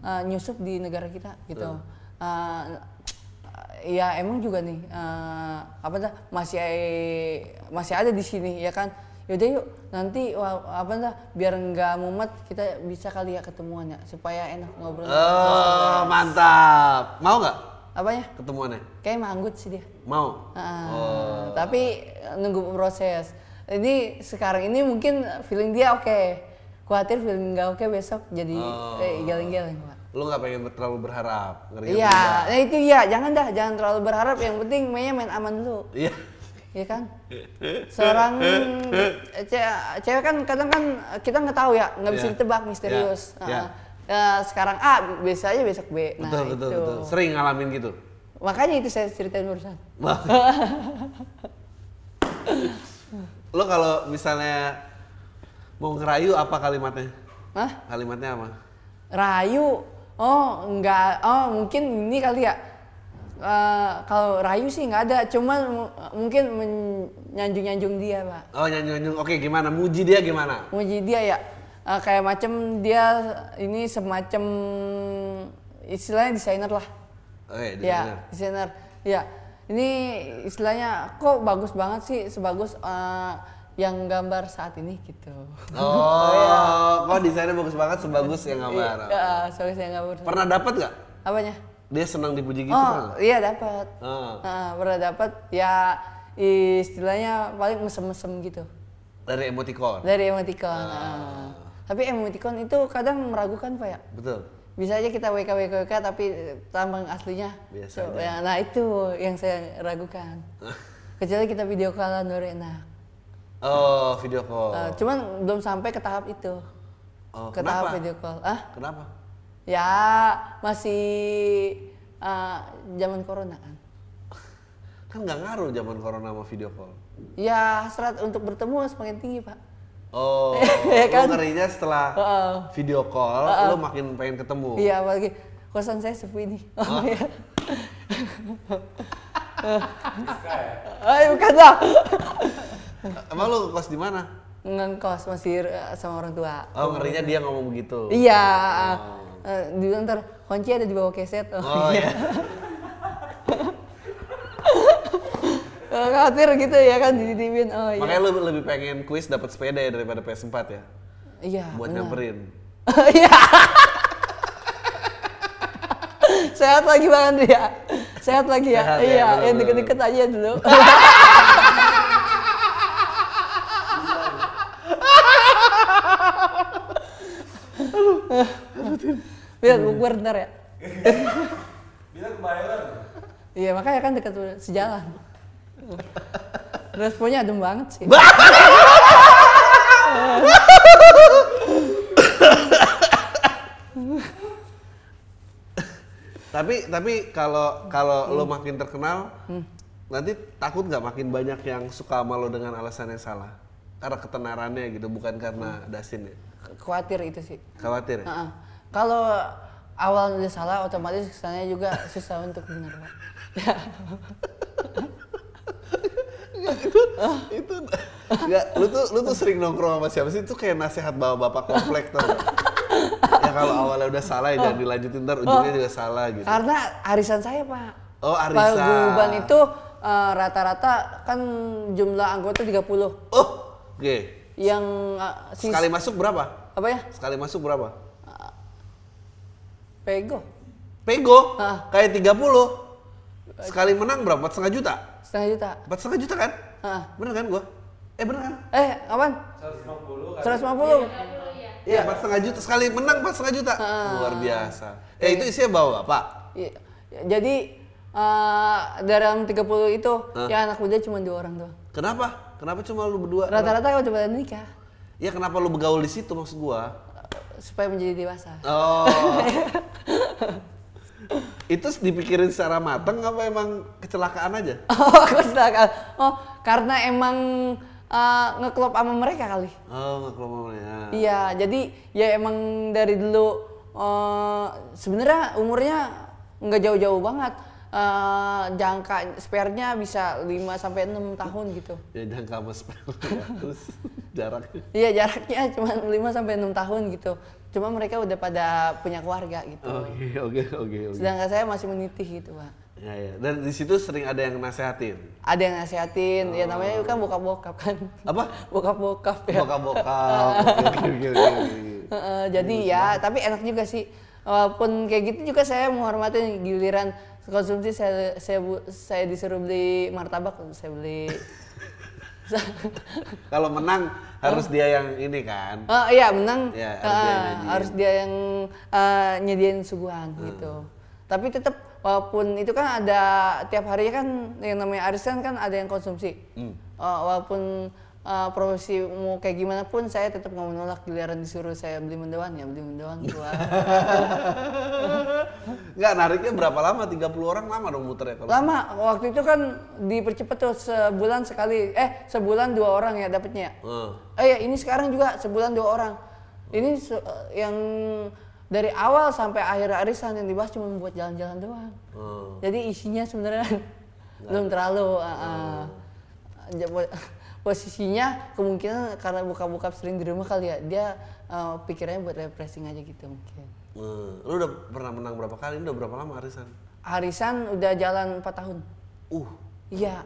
uh, nyusup di negara kita gitu. Uh, ya emang juga nih uh, apa dah masih masih ada di sini ya kan. Yaudah yuk nanti apa dah biar nggak mumet kita bisa kali ya ketemuan ya supaya enak ngobrol. oh mantap mau nggak Apanya? ketemuannya Kayak manggut sih dia. mau Ah, oh Tapi uh, nunggu proses. Ini sekarang ini mungkin feeling dia oke. Khawatir feeling nggak oke besok jadi Oh. eh, geleng-geleng pak. lu nggak pengen terlalu berharap ngeri Iya, nah itu ya jangan dah, jangan terlalu berharap. Yang penting mainnya main aman dulu, iya ya kan? Seorang cewek, cewek kan kadang kan kita nggak tahu ya, nggak bisa Iya. ditebak misterius. Iya, iya. Ah. Ya, sekarang A, bisa aja besok B. Nah betul betul itu. betul sering ngalamin gitu Makanya itu saya ceritain barusan. [LAUGHS] lo kalau misalnya mau ngerayu apa kalimatnya Hah? kalimatnya apa Rayu? Oh, enggak. Oh, mungkin ini kali ya. Eh, kalau rayu sih nggak ada, cuman mu- mungkin menyanjung-nyanjung dia, Pak. oh nyanyi oke gimana muji dia gimana Muji dia ya. Eh, kayak macam dia ini semacam istilahnya desainer lah. oke Ya, desainer. desainer. Ya. ini istilahnya kok bagus banget sih sebagus eh, yang gambar saat ini gitu. Oh, kok [LAUGHS] desainnya bagus banget sebagus yang gambar. Iya, sebagus yang gambar. Pernah dapat nggak? Apanya? Dia senang dipuji gitu oh, nggak? iya dapat. Ah. Ah, pernah dapat ya istilahnya paling mesem-mesem gitu Dari emoticon. dari emoticon. ah. Tapi emoticon itu kadang meragukan pak ya. Betul. Bisa aja kita WK WK, WK tapi tambang aslinya. Biasa So, aja. ya, nah itu yang saya ragukan. [LAUGHS] Kecuali kita video callan baru enak. Oh, video call. Ah, cuman belum sampai ke tahap itu. Oh, ke tahap kenapa? video call. Ah, Kenapa? ya masih ah, zaman corona kan. [LAUGHS] Kan nggak ngaruh zaman corona sama video call. Ya hasrat untuk bertemu semakin tinggi pak. Oh, [LAUGHS] Ya kan? ngerinya setelah Heeh. video call, lu makin pengen ketemu. Iya apalagi kosan saya sepi nih. [LAUGHS] Oh, iya. Ay, bukan lah. [LAUGHS] Emang lu kos di mana? Ngekos masih eh, sama orang tua. Oh, ngerinya dia ngomong begitu. Iya. Eh, dibilang ntar kunci ada di bawah keset. Oh, [LAUGHS] iya. [LAUGHS] Eh, Khawatir gitu ya kan dititipin. Oh iya. Makanya lu lebih pengen kuis dapat sepeda ya daripada PS4 ya? Iya. Buat benar. nyamperin. Iya. Sehat lagi banget ya. Sehat lagi ya. Sehat ya, iya, bener, yang bener. deket-deket aja dulu. Biar bukber ntar ya. Bila kebayaran. Iya makanya kan dekat sejalan. Responnya adem banget sih. Tapi tapi kalau kalau lu Hmm. makin terkenal, nanti takut nggak makin banyak yang suka sama lo dengan alasan yang salah? Karena ketenarannya gitu, bukan karena dasinnya. Khawatir itu sih. Khawatir ya? Heeh. Kalau awal udah salah, otomatis kesannya juga susah untuk benar. Pak. itu nggak lu tuh lu tuh sering nongkrong sama siapa sih itu kayak nasihat bawa bapak komplek tuh ya kalau awalnya udah salah ya jangan dilanjutin ntar ujungnya juga salah gitu Karena arisan saya pak. oh arisan Paguyuban itu eh, rata-rata kan jumlah anggota 30. oh oke Yang eh, sis- sekali masuk berapa apa ya? sekali masuk berapa Pego. pego Ah. kayak 30 sekali menang berapa empat setengah juta Setengah juta. empat setengah juta kan Ah. bener kan gua eh bener kan Eh, kapan? 150 kan. 150. iya empat setengah juta sekali menang empat setengah juta Ah. luar biasa eh itu isinya bawa bapak Iya. Jadi eh, dalam 30 itu Ah. ya anak muda cuma dua orang doang. kenapa kenapa cuma lu berdua Rata-rata udah pada nikah ya kenapa lu begaul di situ maksud gua supaya menjadi dewasa. Oh. [LAUGHS] itu dipikirin secara matang apa emang kecelakaan aja? [LAUGHS] Oh, kecelakaan. Oh, karena emang eh, ngeklop sama mereka kali. Oh, nggak keluar ya. Iya, jadi ya emang dari dulu eh, sebenarnya umurnya nggak jauh-jauh banget. Eh, jangka spare-nya bisa 5 sampai 6 tahun gitu. Ya jangka sama ya. Terus [LAUGHS] jaraknya. Iya, jaraknya cuma 5 sampai 6 tahun gitu. Cuma mereka udah pada punya keluarga gitu. Oke, oke, oke, oke. Sedangkan saya masih menitih gitu, Pak. Ya, ya. Dan di situ sering ada yang nasehatin. Ada yang nasihatin, ya namanya kan bokap-bokap kan. Apa? [LAUGHS] Bokap-bokap ya. Bokap-bokap. Oke, oke, oke, [LAUGHS] jadi ya, tapi enak juga sih. Walaupun kayak gitu juga saya menghormati giliran konsumsi saya saya saya disuruh beli martabak, saya beli. [LAUGHS] Kalau menang harus dia yang ini kan. Oh iya menang Ya, harus eh, dia yang harus dia yang eh, nyediain suguhan gitu. Tapi tetap walaupun itu kan ada tiap hari kan yang namanya arisan kan ada yang konsumsi. Eh, walaupun eh, profesi mau kayak gimana pun saya tetap nggak menolak giliran disuruh saya beli mendoan ya beli mendoan gua. Enggak, nariknya berapa lama? 30 orang lama dong muter ya kalau. Lama waktu itu kan dipercepat tuh sebulan sekali eh sebulan dua orang ya dapatnya. Heeh. Eh ya ini sekarang juga sebulan dua orang. Ini se- yang dari awal sampai akhir arisan yang dibahas cuma buat jalan-jalan doang. Heeh. Jadi isinya sebenarnya [LAUGHS] belum terlalu. uh, uh, posisinya kemungkinan karena buka-buka sering di rumah kali ya dia uh, pikirannya buat refreshing aja gitu mungkin. Hmm. Lu udah pernah menang berapa kali? Ini udah berapa lama arisan? Arisan udah jalan 4 tahun. Uh, Iya,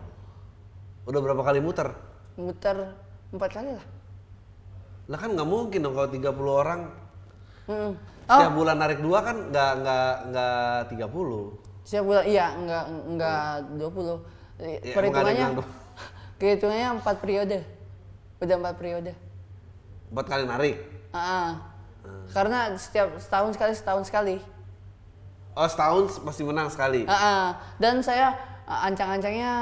udah berapa kali muter? muter empat kali lah. Lah kan nggak mungkin dong kalau 30 orang Mm. Oh, setiap bulan narik dua kan nggak nggak nggak 30. setiap bulan iya enggak enggak 20. Eh, Ya, Perhitungannya kehitungannya empat periode. Udah empat periode. Empat kali narik. Ah, ah. Karena setiap setahun sekali setahun sekali. Oh setahun pasti menang sekali. Ah, ah. Dan saya ah, ancang-ancangnya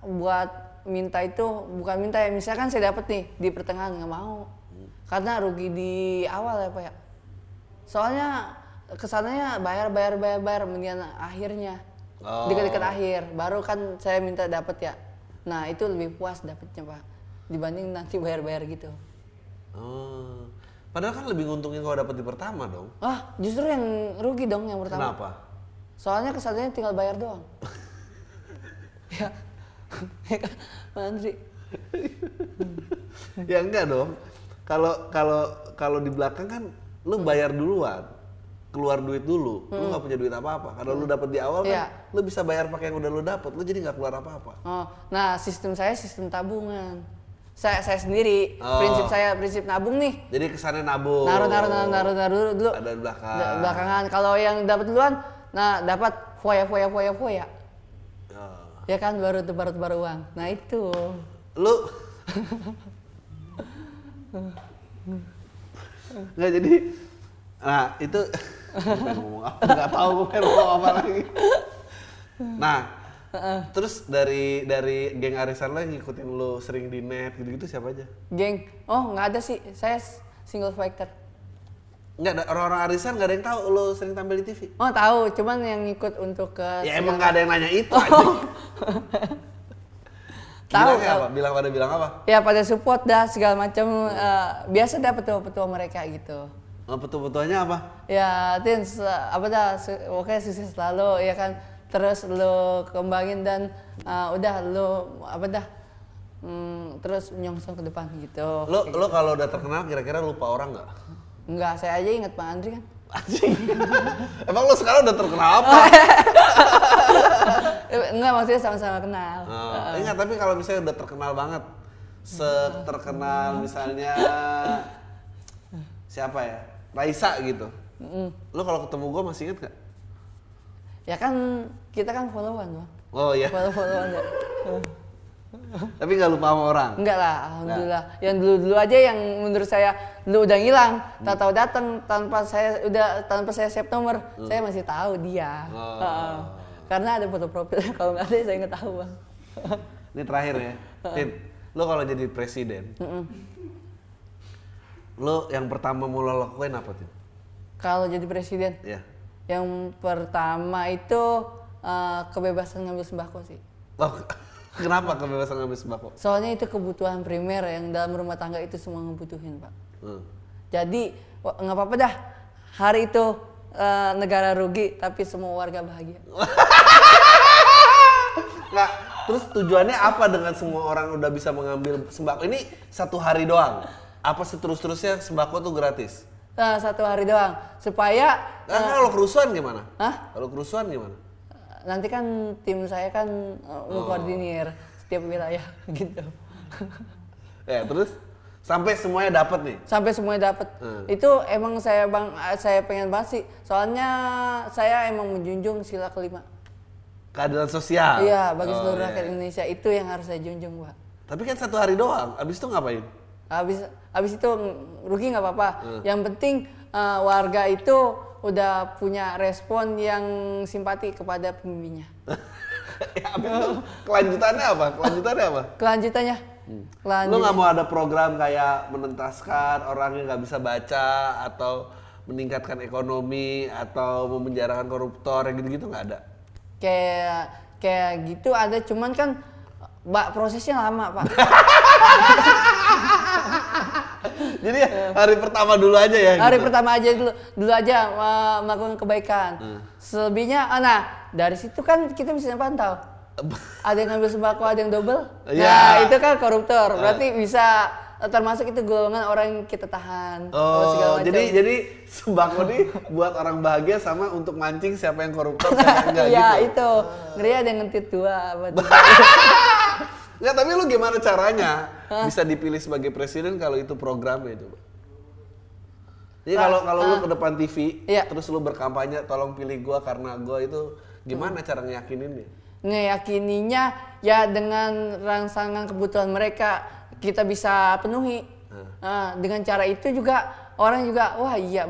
buat minta itu bukan minta ya misalkan saya dapat nih di pertengahan nggak mau karena rugi di awal ya pak ya soalnya ke sananya bayar bayar bayar bayar kemudian akhirnya Oh. dekat-dekat akhir baru kan saya minta dapat ya nah itu lebih puas dapatnya pak dibanding nanti bayar-bayar gitu Oh. Padahal kan lebih nguntungin kalau dapat di pertama dong. ah justru yang rugi dong yang pertama Kenapa? soalnya kesannya tinggal bayar doang [LAUGHS] ya ya kan Pak Andri ya enggak dong. Kalau kalau kalau di belakang kan lu bayar duluan. Keluar duit dulu. Lu nggak punya duit apa-apa. Kalau lu dapat di awal kan Iya. lu bisa bayar pakai yang udah lu dapat. Lu jadi nggak keluar apa-apa. Oh, nah sistem saya sistem tabungan. Saya saya sendiri Oh. prinsip saya prinsip nabung nih. Jadi kesannya nabung. Naruh naruh naruh naruh naruh dulu. Ada di belakang. Da- Belakangan kalau yang dapat duluan, nah dapat foya foya foya foya. Oh. Ya kan baru tebar tebar uang. Nah itu. Lu [LAUGHS] nggak jadi nah itu ngomong apa nggak tahu gue pengen ngomong apa lagi nah terus dari dari geng arisan lo yang ngikutin lo sering di net gitu-gitu siapa aja Geng, oh nggak ada sih. Saya single fighter. nggak ada orang-orang arisan nggak ada yang tahu lo sering tampil di TV Oh tahu, cuman yang ngikut untuk ke. ya emang nggak ada yang nanya itu aja [LAUGHS] Tahu, apa bilang pada bilang apa Ya pada support dah segala macam. eh, biasa dah petua-petua mereka gitu. Oh, petua-petuanya apa Ya, Tin, apa dah, pokoknya sukses selalu, ya kan. Terus lu kembangin dan uh, udah lu apa dah, mm, terus nyongsong ke depan gitu. lo lo kalau udah terkenal kira-kira lupa orang nggak Enggak, saya aja ingat Pak Andri kan. Anjing. [LAUGHS] Emang lo sekarang udah terkenal apa? [LAUGHS] Eh, Enggak, maksudnya sama-sama kenal. Oh, ingat tapi kalau misalnya udah terkenal banget, seterkenal misalnya siapa ya, Raisa gitu. Lo kalau ketemu gue masih inget gak? Ya kan kita kan followan, Bang. Oh iya, Follow-followan ya. tapi nggak lupa sama orang. Enggak lah, alhamdulillah. Yang dulu-dulu aja yang menurut saya dulu udah ngilang, tak tahu datang tanpa saya udah tanpa saya save nomor, saya masih tahu dia. Oh. Heeh. Karena ada foto profil, [LAUGHS] kalau nggak ada saya nggak tahu bang. Ini terakhir ya, Tin. Lo kalau jadi presiden, lo yang pertama mau lo lakuin apa Tin? Kalau jadi presiden, Ya. yang pertama itu eh, kebebasan ngambil sembako sih. Oh, [LAUGHS] kenapa kebebasan ngambil sembako? Soalnya itu kebutuhan primer yang dalam rumah tangga itu semua ngebutuhin pak. Hmm. Jadi nggak apa-apa dah. Hari itu eh, negara rugi, tapi semua warga bahagia. [LAUGHS] Nggak, terus tujuannya apa dengan semua orang udah bisa mengambil sembako? Ini satu hari doang. Apa seterus-terusnya sembako tuh gratis? Nah, satu hari doang supaya Nah, kalau kerusuhan gimana? Hah? Kalau kerusuhan gimana? nanti kan tim saya kan eh, mengkoordinir setiap wilayah [LAUGHS] gitu Ya, terus sampai semuanya dapat nih. sampai semuanya dapat Hmm. itu emang saya bang saya pengen banget sih soalnya saya emang menjunjung sila kelima Keadilan sosial. iya bagi Oh, seluruh iya. rakyat Indonesia itu yang harus saya junjung pak Tapi kan satu hari doang. Abis itu ngapain? Habis habis itu rugi nggak apa-apa Hmm. yang penting eh, warga itu udah punya respon yang simpati kepada pemimpinnya [LAUGHS] ya, abis itu kelanjutannya apa? Kelanjutannya apa? kelanjutannya Lu lanjut nggak mau ada program kayak menentaskan orang yang nggak bisa baca atau meningkatkan ekonomi atau memenjarakan koruptor yang gitu-gitu nggak ada? kayak kayak gitu ada cuman kan mbak prosesnya lama pak [LAUGHS] Jadi ya, hari pertama dulu aja ya. hari gitu. pertama aja dulu dulu aja uh, melakukan kebaikan selebihnya ah, nah dari situ kan kita bisa pantau [LAUGHS] ada yang ngambil sembako ada yang double Iya. nah itu kan koruptor berarti bisa termasuk itu golongan orang yang kita tahan Oh, macam. jadi jadi sembako nih buat orang bahagia sama untuk mancing siapa yang koruptor siapa yang [LAUGHS] enggak Iya gitu. itu ngeri ada yang ngentit dua. [LAUGHS] Enggak, tapi lu gimana caranya bisa dipilih sebagai presiden kalau itu programnya coba? Jadi kalau kalau lu ke depan TV, Iya. terus lu berkampanye tolong pilih gua karena gua itu gimana cara ngeyakinin nih? ngeyakininya ya dengan rangsangan kebutuhan mereka kita bisa penuhi Nah, dengan cara itu juga orang juga wah iya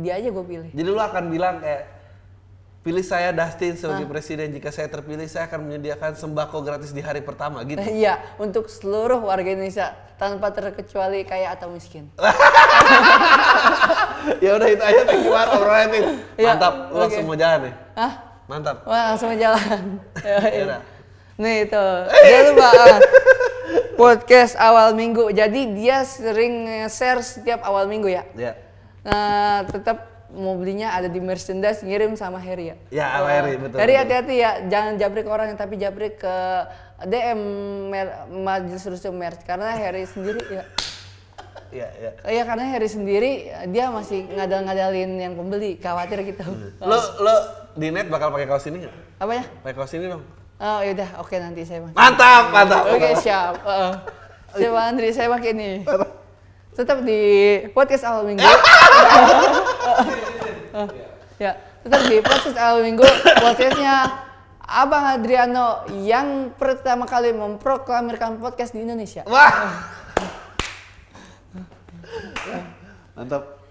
dia aja gue pilih Jadi lu akan bilang kayak pilih saya Dustin sebagai presiden jika saya terpilih saya akan menyediakan sembako gratis di hari pertama gitu. [LAUGHS] Iya, untuk seluruh warga Indonesia tanpa terkecuali kaya atau miskin. [LAUGHS] ya udah itu aja thank you banget obrolannya. Iya, Mantap, oke. langsung mau jalan nih. Hah? Mantap. Wah, langsung jalan. [LAUGHS] Ya, Ya iya. Nih itu. Jangan lupa ah, podcast awal minggu. Jadi dia sering share setiap awal minggu ya. Ya. Nah, tetap mau belinya ada di merchandise ngirim sama Harry ya. Ya, sama Harry, betul, Harry betul. hati-hati ya, jangan jabrik orang tapi jabrik ke DM mer- Majelis Rusum Merch karena Harry sendiri ya. Iya, iya. Iya karena Harry sendiri dia masih ngadal-ngadalin yang pembeli, khawatir gitu. Lu lu di net bakal pakai kaos ini nggak? Apa ya? Pakai kaos ini dong. Oh yaudah, oke nanti saya pakai. Mantap, mantap. Oke siap. Heeh. Siapa Andri saya pakai ini. Tetap di podcast awal minggu. [LAUGHS] ya, tetap di podcast awal minggu. Podcastnya Abang Adriano yang pertama kali memproklamirkan podcast di Indonesia. Wah. Mantap.